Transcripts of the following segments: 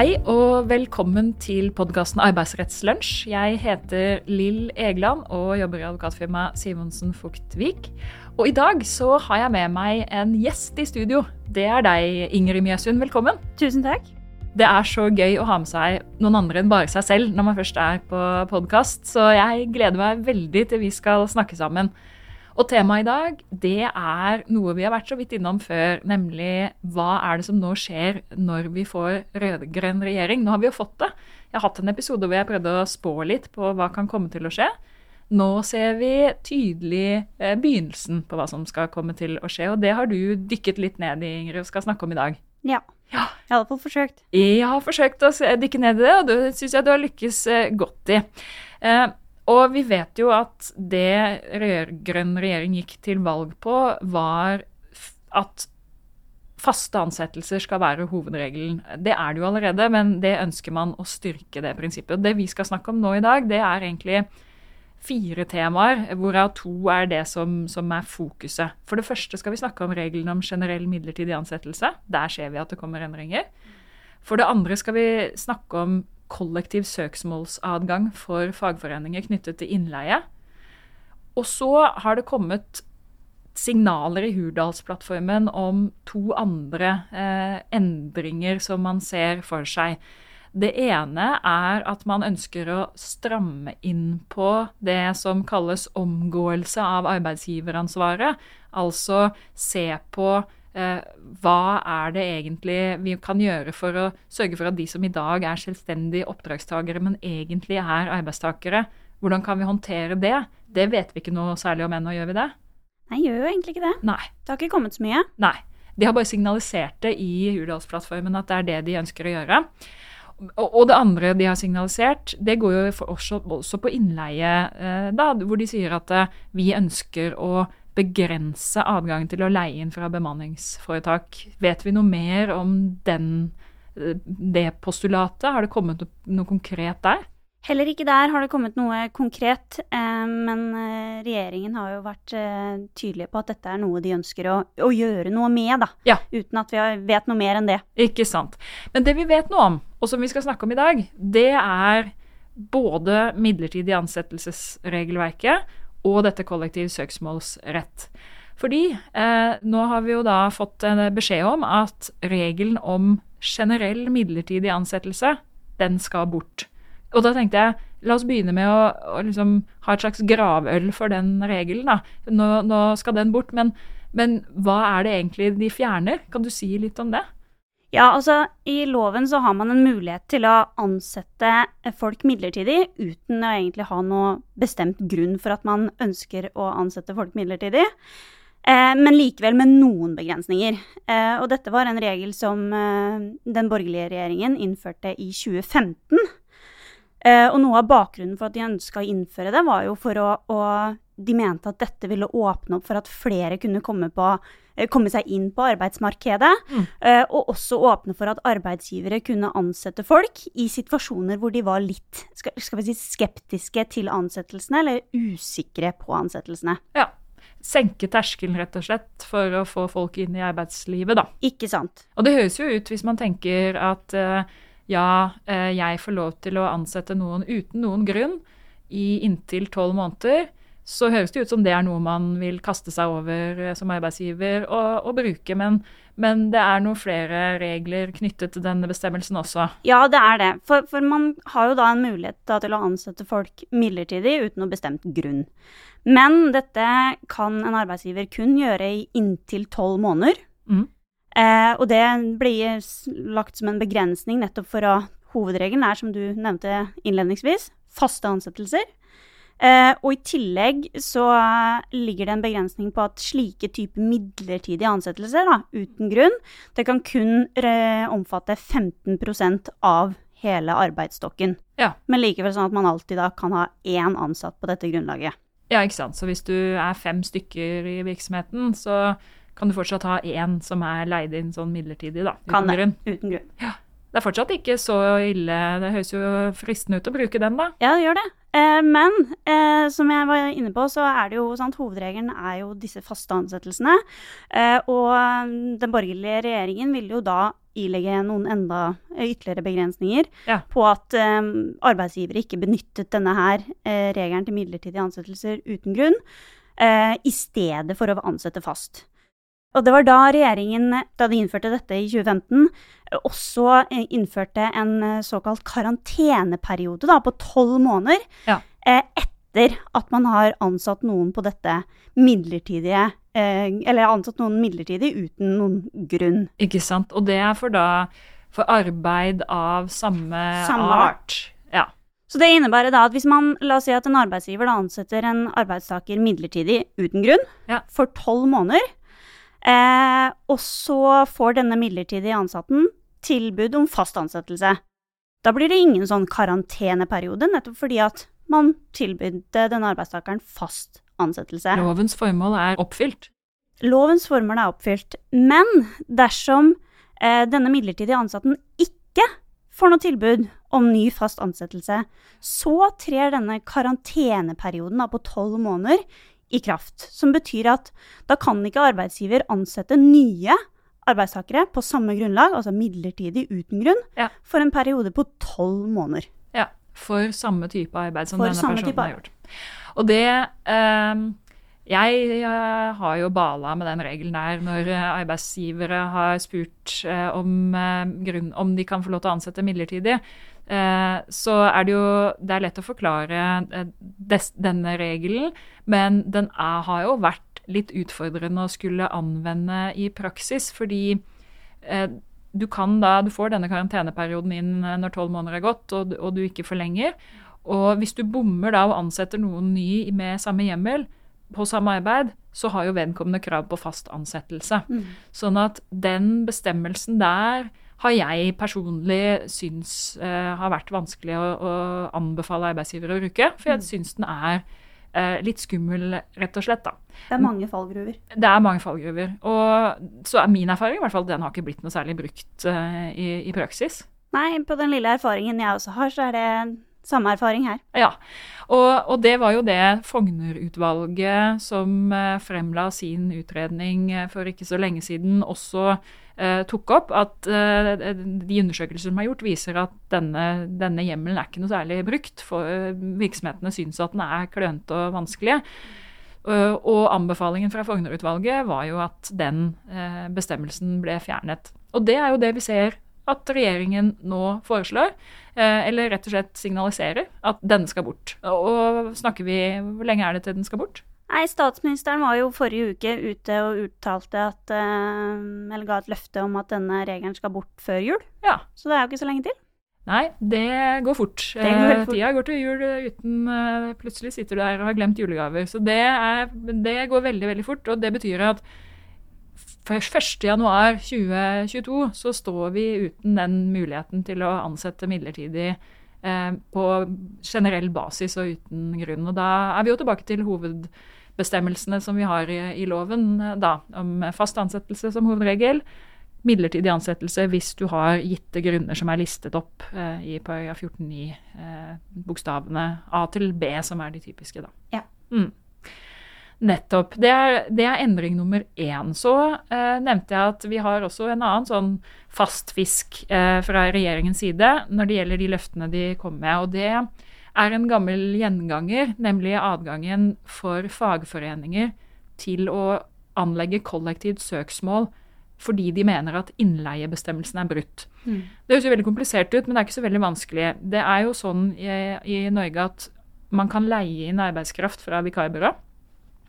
Hei og velkommen til podkasten Arbeidsrettslunsj. Jeg heter Lill Egeland og jobber i advokatfirmaet Simonsen Fugtvik. Og i dag så har jeg med meg en gjest i studio. Det er deg, Ingrid Mjøsund. Velkommen. Tusen takk. Det er så gøy å ha med seg noen andre enn bare seg selv når man først er på podkast, så jeg gleder meg veldig til vi skal snakke sammen. Og temaet i dag det er noe vi har vært så vidt innom før, nemlig hva er det som nå skjer når vi får rød-grønn regjering? Nå har vi jo fått det. Jeg har hatt en episode hvor jeg prøvde å spå litt på hva kan komme til å skje. Nå ser vi tydelig eh, begynnelsen på hva som skal komme til å skje, og det har du dykket litt ned i, Ingrid, og skal snakke om i dag. Ja. Ja. Jeg har iallfall forsøkt. Jeg har forsøkt å dykke ned i det, og det syns jeg du har lykkes eh, godt i. Og vi vet jo at det rød-grønn regjering gikk til valg på, var at faste ansettelser skal være hovedregelen. Det er det jo allerede, men det ønsker man å styrke det prinsippet. Det vi skal snakke om nå i dag, det er egentlig fire temaer, hvorav to er det som, som er fokuset. For det første skal vi snakke om reglene om generell midlertidig ansettelse. Der ser vi at det kommer endringer. For det andre skal vi snakke om kollektiv søksmålsadgang for fagforeninger knyttet til innleie. Og så har det kommet signaler i Hurdalsplattformen om to andre eh, endringer som man ser for seg. Det ene er at man ønsker å stramme inn på det som kalles omgåelse av arbeidsgiveransvaret. Altså se på hva er det egentlig vi kan gjøre for å sørge for at de som i dag er selvstendige oppdragstagere, men egentlig er arbeidstakere, hvordan kan vi håndtere det? Det vet vi ikke noe særlig om ennå, gjør vi det? Nei, gjør jo egentlig ikke det. Nei. Det har ikke kommet så mye. Nei. De har bare signalisert det i Hurdalsplattformen at det er det de ønsker å gjøre. Og, det andre de har signalisert, det går jo også, også på innleie, eh, da, hvor de sier at eh, vi ønsker å begrense adgangen til å leie inn fra bemanningsforetak. Vet vi noe mer om den, eh, det postulatet? Har det kommet noe, konkret der? Heller ikke der har det kommet noe konkret, eh, men eh, regjeringen har jo vært tydelige på at dette er noe de ønsker å, å gjøre noe med, da. Ja. Uten at vi vet noe mer enn det. Ikke sant. Men det vi vet noe om, og som vi skal snakke om i dag, det er både midlertidig ansettelsesregelverket og dette kollektiv søksmålsrett. Fordi eh, nå har vi jo da fått beskjed om at regelen om generell midlertidig ansettelse, den skal bort. Og da tenkte jeg, la oss begynne med å, å liksom ha et slags gravøl for den regelen. da. Nå, nå skal den bort, men, men hva er det egentlig de fjerner? Kan du si litt om det? Ja, altså, i loven så har man en mulighet til å ansette folk midlertidig uten å egentlig ha noe bestemt grunn for at man ønsker å ansette folk midlertidig. Eh, men likevel med noen begrensninger. Eh, og dette var en regel som eh, den borgerlige regjeringen innførte i 2015. Eh, og noe av bakgrunnen for at de ønska å innføre det, var jo for å, å De mente at dette ville åpne opp for at flere kunne komme, på, eh, komme seg inn på arbeidsmarkedet. Mm. eh, og også åpne for at arbeidsgivere kunne ansette folk i situasjoner hvor de var litt skal, skal vi si, skeptiske til ansettelsene, eller usikre på ansettelsene. Ja. Senke terskelen, rett og slett, for å få folk inn i arbeidslivet, da. Ikke sant? Og det høres jo ut, hvis man tenker at eh, ja, eh, jeg får lov til å ansette noen uten noen grunn i inntil tolv måneder, så høres det ut som det er noe man vil kaste seg over eh, som arbeidsgiver og, og bruke. Men, men det er noen flere regler knyttet til denne bestemmelsen også. Ja, det er det. For, for man har jo da en mulighet da, til å ansette folk midlertidig uten noe bestemt grunn. Men dette kan en arbeidsgiver kun gjøre i inntil tolv måneder. Mhm. Eh, og det blir lagt som en begrensning nettopp for å Hovedregelen er, som du nevnte innledningsvis, faste ansettelser. Eh, og i tillegg så ligger det en begrensning på at slike typer midlertidige ansettelser da, uten grunn, det kan kun eh, omfatte 15% av hele arbeidsstokken. Ja. Men likevel sånn at man alltid da kan ha én ansatt på dette grunnlaget. Ja, ikke sant. Så hvis du er fem stykker i virksomheten, så kan du fortsatt ha én som er leid inn sånn midlertidig, da. uten Kan det. grunn. Uten grunn. Det er fortsatt ikke så ille. Det høres jo fristende ut å bruke den, da. Ja, det gjør det. Eh, men eh, som jeg var inne på, så er det jo sant, hovedregelen er jo disse faste ansettelsene. Eh, og mm, den borgerlige regjeringen ville jo da ilegge noen enda ytterligere begrensninger Ja. på at eh, arbeidsgivere ikke benyttet denne her eh, regelen til midlertidige ansettelser uten grunn, eh, i stedet for å ansette fast. Og det var da regjeringen, da de innførte dette i 2015, eh, også eh, innførte en eh, såkalt karanteneperiode da, på tolv måneder Ja. eh, etter at man har ansatt noen på dette midlertidige Eller ansatt noen midlertidig uten noen grunn. Ikke sant. Og det er for da for arbeid av samme, Samme art. Ja. Så det innebærer da at hvis man, la oss si at en arbeidsgiver da ansetter en arbeidstaker midlertidig uten grunn Ja. for tolv måneder, eh, og så får denne midlertidige ansatten tilbud om fast ansettelse. Da blir det ingen sånn karanteneperiode, nettopp fordi at man tilbydde denne arbeidstakeren fast ansettelse. Lovens formål er oppfylt. Lovens formål er oppfylt, men dersom eh, denne midlertidige ansatten ikke får noe tilbud om ny fast ansettelse, så trer denne karanteneperioden på tolv måneder i kraft. Som betyr at da kan ikke arbeidsgiver ansette nye arbeidstakere på samme grunnlag, altså midlertidig uten grunn, Ja. for en periode på tolv måneder. Ja, for samme type arbeid som For denne personen har gjort. Og det ehm, Jeg har jo bala med den regelen der når eh, arbeidsgivere har spurt eh, om, eh, om de kan få lov til å ansette midlertidig. Så er det jo Det er lett å forklare denne regelen, men den er, har jo vært litt utfordrende å skulle anvende i praksis, fordi du kan da, du får denne karanteneperioden inn når tolv måneder er gått, og, og du ikke forlenger. Og hvis du bommer da og ansetter noen ny med samme hjemmel på samme arbeid, så har jo vedkommende krav på fast ansettelse. Sånn at den bestemmelsen der har jeg personlig syns eh, har vært vanskelig å, å anbefale arbeidsgivere å bruke. For jeg syns den er eh, litt skummel, rett og slett. da. Det er mange fallgruver. Det er mange fallgruver. Og så er min erfaring i hvert fall den har ikke blitt noe særlig brukt eh, i, i praksis. Nei, på den lille erfaringen jeg også har, så er det samme erfaring her. Ja, og, og det var jo det Fogner-utvalget som eh, fremla sin utredning eh, for ikke så lenge siden, også eh, tok opp. At eh, de undersøkelser som er gjort, viser at denne, denne hjemmelen er ikke noe særlig brukt. For eh, virksomhetene syns at den er klønete og vanskelig. Og anbefalingen fra Fogner-utvalget var jo at den bestemmelsen ble fjernet. Og det er jo det vi ser at regjeringen nå foreslår, eh, eller rett og slett signaliserer, at denne skal bort. Og snakker vi Hvor lenge er det til den skal bort? Nei, statsministeren var jo forrige uke ute og uttalte at eh, Eller ga et løfte om at denne regelen skal bort før jul. Ja. Så det er jo ikke så lenge til. Nei, det går fort. Det går Eh, fort. Tida går til jul uten Plutselig sitter du der og har glemt julegaver. Så det, er, det går veldig, veldig fort. Og det betyr at først 1. januar 2022 så står vi uten den muligheten til å ansette midlertidig eh, på generell basis og uten grunn. Og da er vi jo tilbake til hovedbestemmelsene som vi har i, i loven, eh, da, om fast ansettelse som hovedregel midlertidig ansettelse hvis du har gitte grunner som er listet opp eh, i paragraf 14-9, eh, bokstavene A til B, som er de typiske, da. Ja. Mm. Nettopp. Det er, det er endring nummer én. Så eh, nevnte jeg at vi har også en annen sånn fast fisk eh, fra regjeringens side når det gjelder de løftene de kom med. Og det er en gammel gjenganger, nemlig adgangen for fagforeninger til å anlegge kollektivt søksmål fordi de mener at innleiebestemmelsen er brutt. Det høres jo veldig komplisert ut, men det er ikke så veldig vanskelig. Det er jo sånn i, i Norge at man kan leie inn arbeidskraft fra vikarbyrå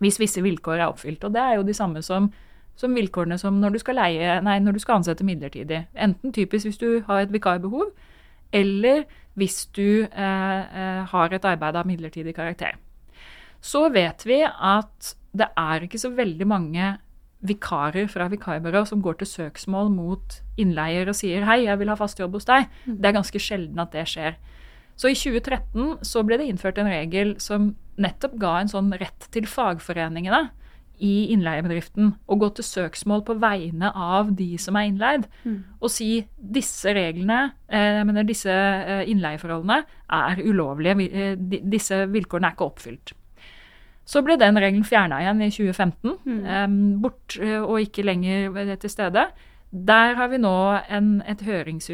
hvis visse vilkår er oppfylt. Og det er jo de samme som, som vilkårene som når du, skal leie, nei, når du skal ansette midlertidig. Enten typisk hvis du har et vikarbehov, eller hvis du eh, eh, har et arbeid av midlertidig karakter. Så vet vi at det er ikke så veldig mange vikarer fra vikarbyrå som går til søksmål mot innleier og sier 'hei, jeg vil ha fast jobb hos deg'. Det er ganske sjelden at det skjer. Så i 2013 så ble det innført en regel som nettopp ga en sånn rett til fagforeningene i innleiebedriften å gå til søksmål på vegne av de som er innleid, Mm. og si disse reglene, eh, jeg mener disse eh, innleieforholdene, er ulovlige. Eh, di- Disse vilkårene er ikke oppfylt. Så ble den regelen fjerna igjen i 2015, Mm. bort og ikke lenger til stede. Der har vi nå en, et hørings,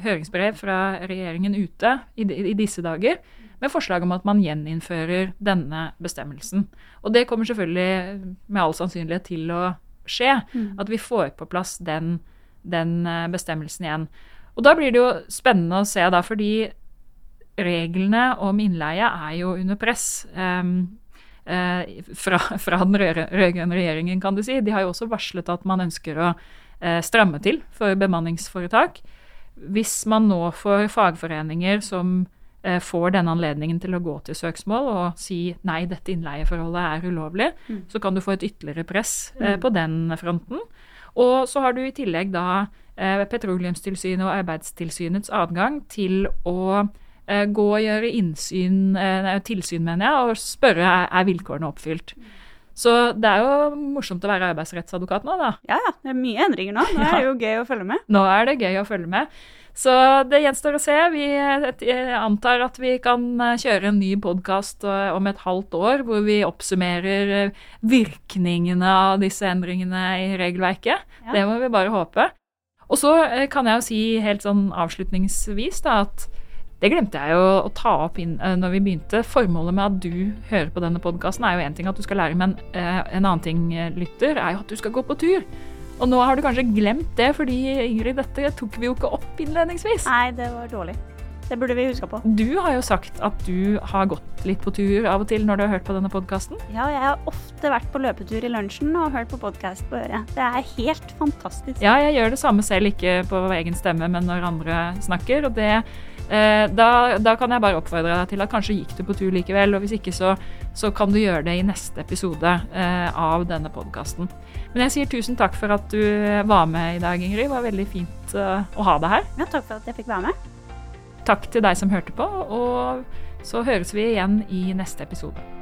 høringsbrev fra regjeringen ute i, i disse dager med forslag om at man gjeninnfører denne bestemmelsen. Og det kommer selvfølgelig med all sannsynlighet til å skje. Mm. At vi får på plass den, den eh, bestemmelsen igjen. Og da blir det jo spennende å se, da, fordi reglene om innleie er jo under press. eh, fra, fra den rød- rød-grønne regjeringen, kan du si. De har jo også varslet at man ønsker å eh, stramme til for bemanningsforetak. Hvis man nå får fagforeninger som eh, får denne anledningen til å gå til søksmål og si nei, dette innleieforholdet er ulovlig, Mm. så kan du få et ytterligere press eh, Mm. på den fronten. Og så har du i tillegg da eh, Petroleumstilsynet og Arbeidstilsynets adgang til å eh, gå og gjøre innsyn, eh, tilsyn, mener jeg, og spørre er, vilkårene oppfylt. Så det er jo morsomt å være arbeidsrettsadvokat nå, da. Ja, ja. Det er mye endringer nå. Nå er det jo gøy å følge med. Nå er det gøy å følge med. Så det gjenstår å se. Vi eh, antar at vi kan eh, kjøre en ny podkast om et halvt år, hvor vi oppsummerer eh, virkningene av disse endringene i regelverket. Ja. Det må vi bare håpe. Og så eh, kan jeg jo si helt sånn avslutningsvis da, at det glemte jeg jo å ta opp inn eh, når vi begynte. Formålet med at du hører på denne podkasten, er jo én ting at du skal lære, men eh, en annen ting, eh, lytter, er jo at du skal gå på tur. Og nå har du kanskje glemt det, fordi Ingrid, dette tok vi jo ikke opp innledningsvis. Nei, det var dårlig. Det burde vi huska på. Du har jo sagt at du har gått litt på tur av og til når du har hørt på denne podkasten. Ja, jeg har ofte vært på løpetur i lunsjen og hørt på podkast på øret. Det er helt fantastisk. Ja, jeg gjør det samme selv, ikke på egen stemme, men når andre snakker. Og det, eh, da, da kan jeg bare oppfordre deg til at kanskje gikk du på tur likevel. Og hvis ikke, så, så kan du gjøre det i neste episode eh, av denne podkasten. Men jeg sier tusen takk for at du var med i dag, Ingrid. Det var veldig fint eh, å ha deg her. Ja, takk for at jeg fikk være med. Takk til deg som hørte på, og så høres vi igjen i neste episode.